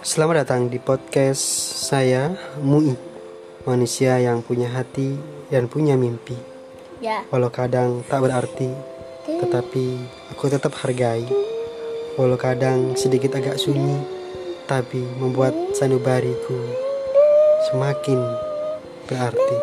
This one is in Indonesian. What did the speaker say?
Selamat datang di podcast saya Mui. Manusia yang punya hati dan punya mimpi. Ya, Walau kadang tak berarti Tetapi aku tetap hargai. Walau kadang sedikit agak sunyi Tapi membuat sanubariku Semakin berarti.